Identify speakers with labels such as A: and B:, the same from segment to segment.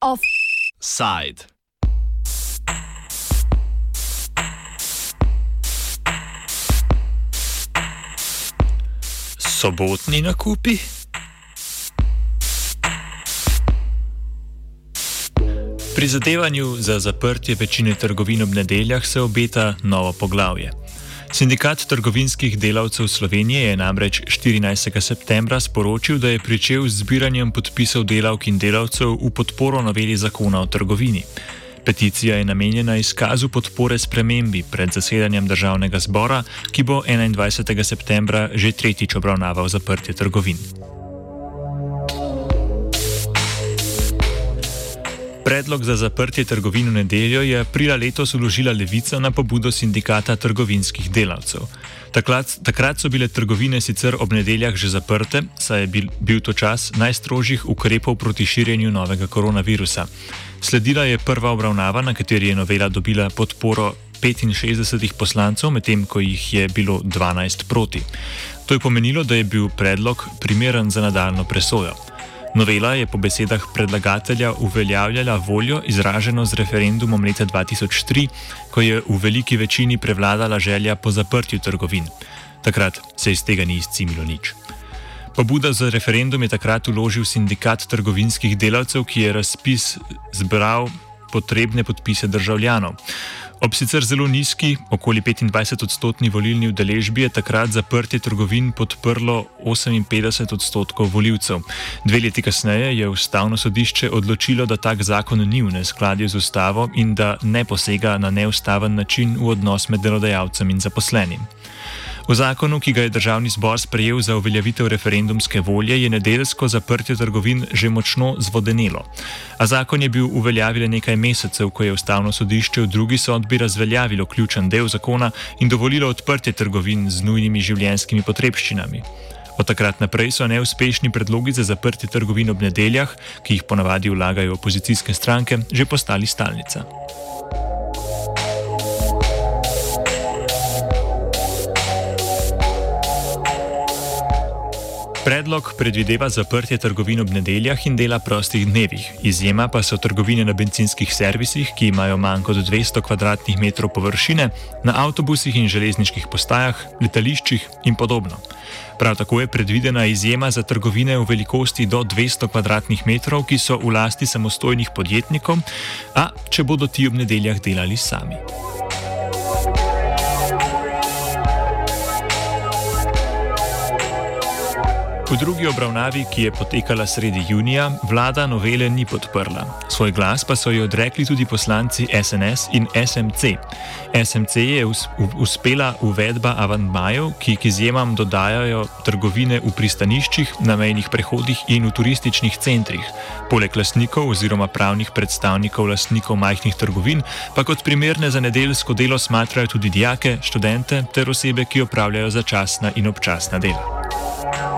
A: Offside. Sobotni nakupi. Pri zadevanju za zaprtje večine trgovin ob nedeljah se obeta novo poglavje. Sindikat trgovinskih delavcev Slovenije je namreč 14. septembra sporočil, da je pričel z zbiranjem podpisov delavk in delavcev v podporo noveli zakona o trgovini. Peticija je namenjena izkazu podpore spremembi pred zasedanjem državnega zbora, ki bo 21. septembra že tretjič obravnaval zaprtje trgovin. Predlog za zaprtje trgovin v nedeljo je aprila letos uložila Levica na pobudo sindikata trgovinskih delavcev. Takrat, takrat so bile trgovine sicer ob nedeljah že zaprte, saj je bil, bil to čas najstrožjih ukrepov proti širjenju novega koronavirusa. Sledila je prva obravnava, na kateri je novela dobila podporo 65 poslancev, medtem ko jih je bilo 12 proti. To je pomenilo, da je bil predlog primeren za nadaljno presojo. Novela je po besedah predlagatelja uveljavljala voljo izraženo z referendumom leta 2003, ko je v veliki večini prevladala želja po zaprtju trgovin. Takrat se iz tega ni izcimilo nič. Pobuda za referendum je takrat uložil sindikat trgovinskih delavcev, ki je razpis zbral potrebne podpise državljanov. Ob sicer zelo nizki, okoli 25 odstotni volilni udeležbi, je takrat zaprtje trgovin podprlo 58 odstotkov voljivcev. Dve leti kasneje je ustavno sodišče odločilo, da tak zakon ni v neskladju z ustavo in da ne posega na neustaven način v odnos med delodajalcem in zaposlenim. V zakonu, ki ga je državni zbor sprejel za uveljavitev referendumske volje, je nedeljsko zaprtje trgovin že močno zvodenelo. A zakon je bil uveljavljen nekaj mesecev, ko je ustavno sodišče v drugi sodbi razveljavilo ključen del zakona in dovolilo odprtje trgovin z nujnimi življenjskimi potrebščinami. Od takrat naprej so neuspešni predlogi za zaprtje trgovin ob nedeljah, ki jih ponavadi vlagajo opozicijske stranke, že postali stalnica. Predlog predvideva zaprtje trgovin ob nedeljah in dela prostih dnevih. Izjema pa so trgovine na benzinskih servisih, ki imajo manj kot 200 km2 površine, na avtobusih in železniških postajah, letališčih in podobno. Prav tako je predvidena izjema za trgovine v velikosti do 200 km2, ki so v lasti samostojnih podjetnikov, a če bodo ti ob nedeljah delali sami. V drugi obravnavi, ki je potekala sredi junija, vlada novele ni podprla. Svoj glas pa so jo odrekli tudi poslanci SNS in SMC. SMC je uspela uvedba avantmajev, ki k izjemam dodajajo trgovine v pristaniščih, na mejnih prehodih in v turističnih centrih. Poleg lastnikov oziroma pravnih predstavnikov lastnikov majhnih trgovin, pa kot primerne za nedeljsko delo smatrajo tudi dijake, študente ter osebe, ki opravljajo začasna in občasna dela.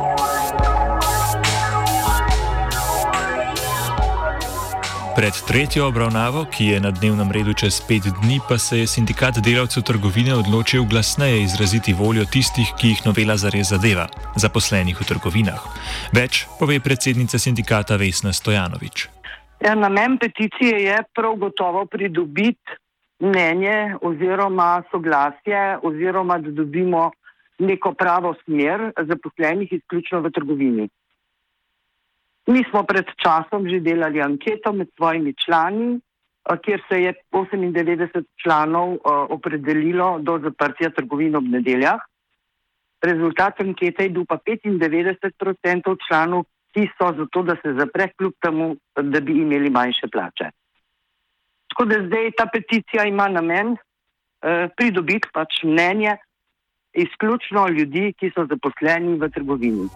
A: Pred tretjo obravnavo, ki je na dnevnem redu čez pet dni, pa se je sindikat delavcev trgovine odločil glasneje izraziti voljo tistih, ki jih novela zares zadeva, zaposlenih v trgovinah. Več pove predsednica sindikata Vesna Stojanovič.
B: Ja, namen peticije je prav gotovo pridobiti mnenje oziroma soglasje, oziroma da dobimo neko pravo smer zaposlenih izključno v trgovini. Mi smo pred časom že delali anketo med svojimi člani, eh, kjer se je 98 članov eh, opredelilo do zaprtja trgovin ob nedeljah. Rezultat ankete je bil pa 95% članov, ki so za to, da se zapre kljub temu, da bi imeli manjše plače. Tako da zdaj ta peticija ima namen eh, pridobiti pač mnenje izključno ljudi, ki so zaposleni v trgovini.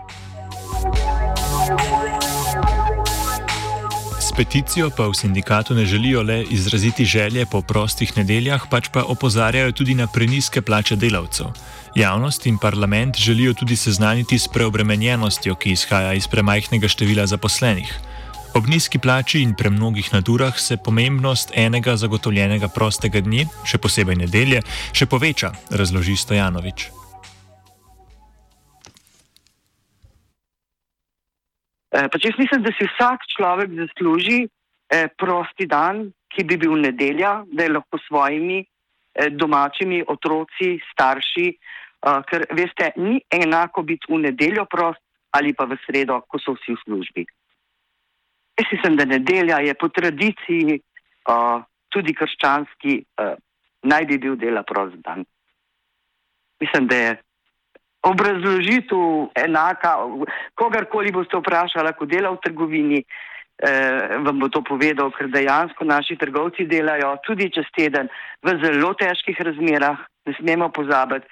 A: Peticijo pa v sindikatu ne želijo le izraziti želje po prostih nedeljah, pač pa opozarjajo tudi na preniske plače delavcev. Javnost in parlament želijo tudi seznaniti s preobremenjenostjo, ki izhaja iz premajhnega števila zaposlenih. Ob nizki plači in premnogih nadurah se pomembnost enega zagotovljenega prostega dne, še posebej nedelje, še poveča, razloži Stojanovič.
B: Pač jaz mislim, da si vsak človek zasluži eh, prosti dan, ki bi bil nedelja, da je lahko svojimi eh, domačimi otroci, starši, ker veste, ni enako biti v nedeljo prost ali pa v sredo, ko so vsi v službi. Jaz mislim, da nedelja je po tradiciji tudi krščanski, naj bi bil dela prost dan. Mislim, da je obrazložitev enaka, kogarkoli boste vprašali, ko dela v trgovini, eh, vam bo to povedal, ker dejansko naši trgovci delajo tudi čez teden v zelo težkih razmerah. Ne smemo pozabiti,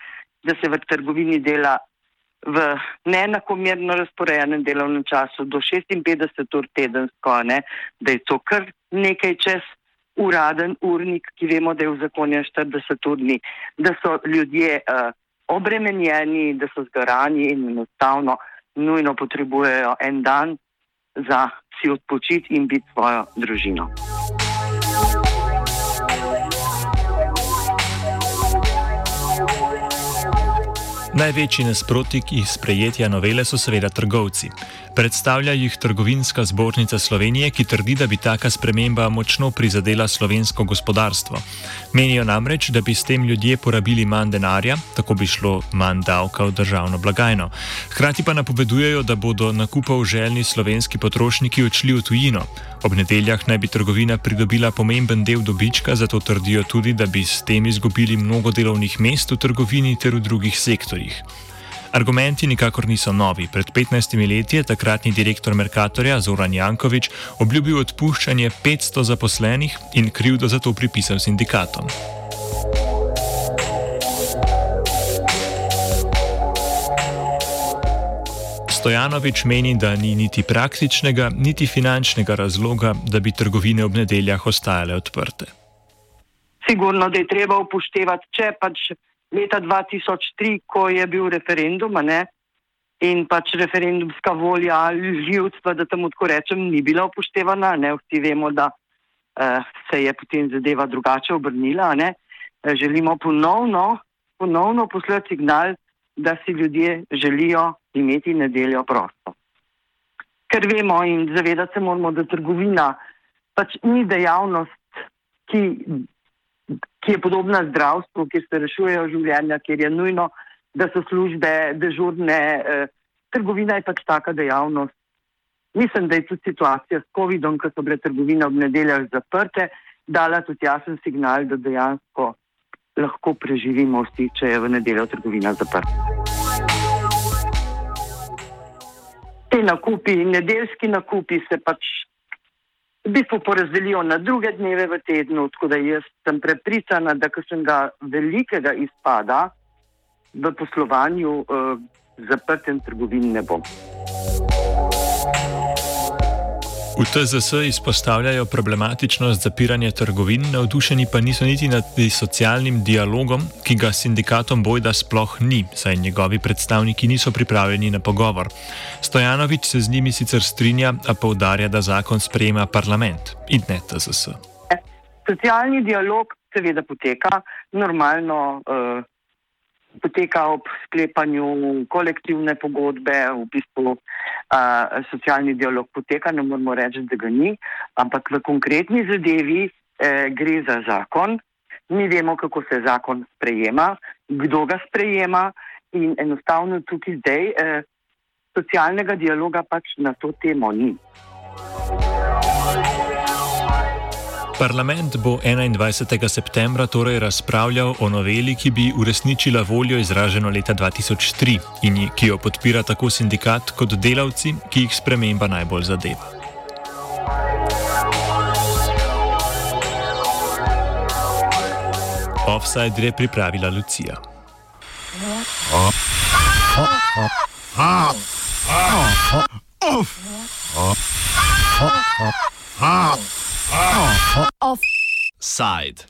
B: da se v trgovini dela v neenakomerno razporejenem delovnem času do 56 ur tedensko, ne, da je to kar nekaj čas uraden urnik, ki vemo, da je v zakonju 40 urni, da so ljudje uh, obremenjeni, da so zgarani in enostavno nujno potrebujejo en dan za si odpočiti in biti svojo družino.
A: Največji nasprotnik iz sprejetja novele so seveda trgovci. Predstavlja jih Trgovinska zbornica Slovenije, ki trdi, da bi taka sprememba močno prizadela slovensko gospodarstvo. Menijo namreč, da bi s tem ljudje porabili manj denarja, tako bi šlo manj davka v državno blagajno. Hkrati pa napovedujejo, da bodo nakupov željni slovenski potrošniki odšli v tujino. Ob nedeljah naj bi trgovina pridobila pomemben del dobička, zato trdijo tudi, da bi s tem izgubili mnogo delovnih mest v trgovini ter v drugih sektorjih. Argumenti nikakor niso novi. Pred 15 leti je takratni direktor Merkatorja Zoran Jankovič obljubil odpuščanje 500 zaposlenih in krivdo za to pripisal sindikatom. Stojanovič meni, da ni niti praktičnega, niti finančnega razloga, da bi trgovine ob nedeljah ostajale odprte.
B: Sigurno, da je treba upoštevati, če pač leta 2003, ko je bil referendum ne, in pač referendumska volja ljudstva, da temu tako rečem, ni bila upoštevana. Ne, vsi vemo, da uh, se je potem zadeva drugače obrnila. Ne. Eh, želimo ponovno, ponovno poslati signal, da si ljudje želijo imeti nedeljo prosto. Ker vemo in zavedati se moramo, da trgovina pač ni dejavnost, ki ki je podobna zdravstvu, kjer se rešujejo življenja, kjer je nujno, da so službe dežurne. Eh, trgovina je pač taka dejavnost. Mislim, da je tudi situacija s COVID-om, ko so bile trgovine ob nedeljah zaprte, dala tudi jasen signal, da dejansko lahko preživimo vsi, če je v nedeljo trgovina zaprta. Te nakupi, nedeljski nakupi se pač v bistvu porazdelijo na druge dneve v tednu, tako da jaz sem prepričana, da kakšnega velikega izpada v poslovanju uh, zaprtem trgovin ne bo.
A: V TZS izpostavljajo problematičnost zapiranja trgovin, navdušeni pa niso niti nad socialnim dialogom, ki ga sindikatom bojda sploh ni, saj njegovi predstavniki niso pripravljeni na pogovor. Stojanovič se z njimi sicer strinja, a poudarja, da zakon sprejema parlament in ne TZS.
B: Socialni dialog seveda poteka normalno. Poteka ob sklepanju kolektivne pogodbe, v bistvu uh, socialni dialog poteka, ne moramo reči, da ga ni, ampak v konkretni zadevi eh, gre za zakon. Mi vemo, kako se zakon sprejema, kdo ga sprejema in enostavno tukaj zdaj eh, socialnega dialoga pač na to temo ni.
A: Parlament bo 21. septembra torej razpravljal o noveli, ki bi uresničila voljo izraženo leta 2003 in ki jo podpira tako sindikat kot delavci, ki jih sprememba najbolj zadeva. Offside je pripravila Lucija. Offside.